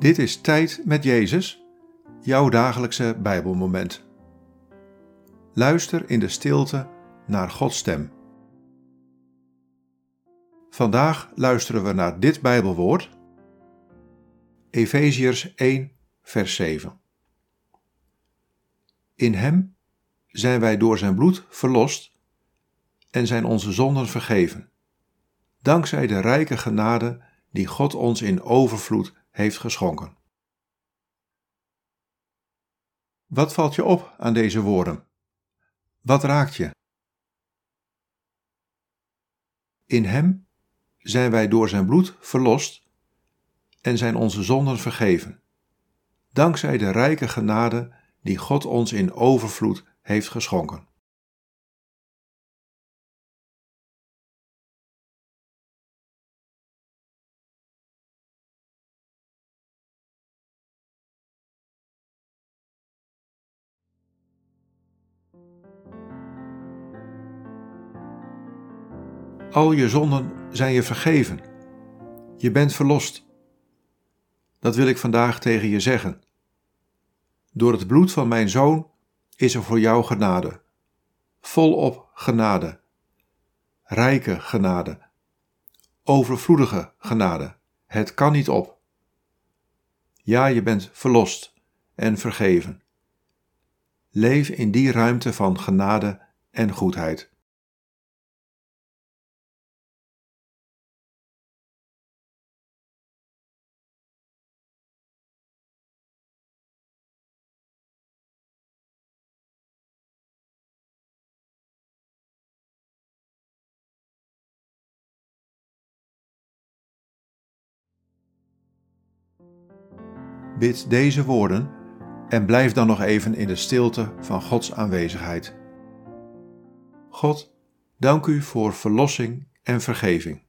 Dit is Tijd met Jezus, jouw dagelijkse Bijbelmoment. Luister in de stilte naar Gods stem. Vandaag luisteren we naar dit Bijbelwoord, Efeziërs 1, vers 7. In Hem zijn wij door Zijn bloed verlost en zijn onze zonden vergeven, dankzij de rijke genade die God ons in overvloed heeft geschonken. Wat valt je op aan deze woorden? Wat raakt je? In Hem zijn wij door Zijn bloed verlost en zijn onze zonden vergeven, dankzij de rijke genade die God ons in overvloed heeft geschonken. Al je zonden zijn je vergeven. Je bent verlost. Dat wil ik vandaag tegen je zeggen. Door het bloed van mijn zoon is er voor jou genade. Volop genade. Rijke genade. Overvloedige genade. Het kan niet op. Ja, je bent verlost en vergeven. Leef in die ruimte van genade en goedheid. Bid deze woorden en blijf dan nog even in de stilte van Gods aanwezigheid. God, dank u voor verlossing en vergeving.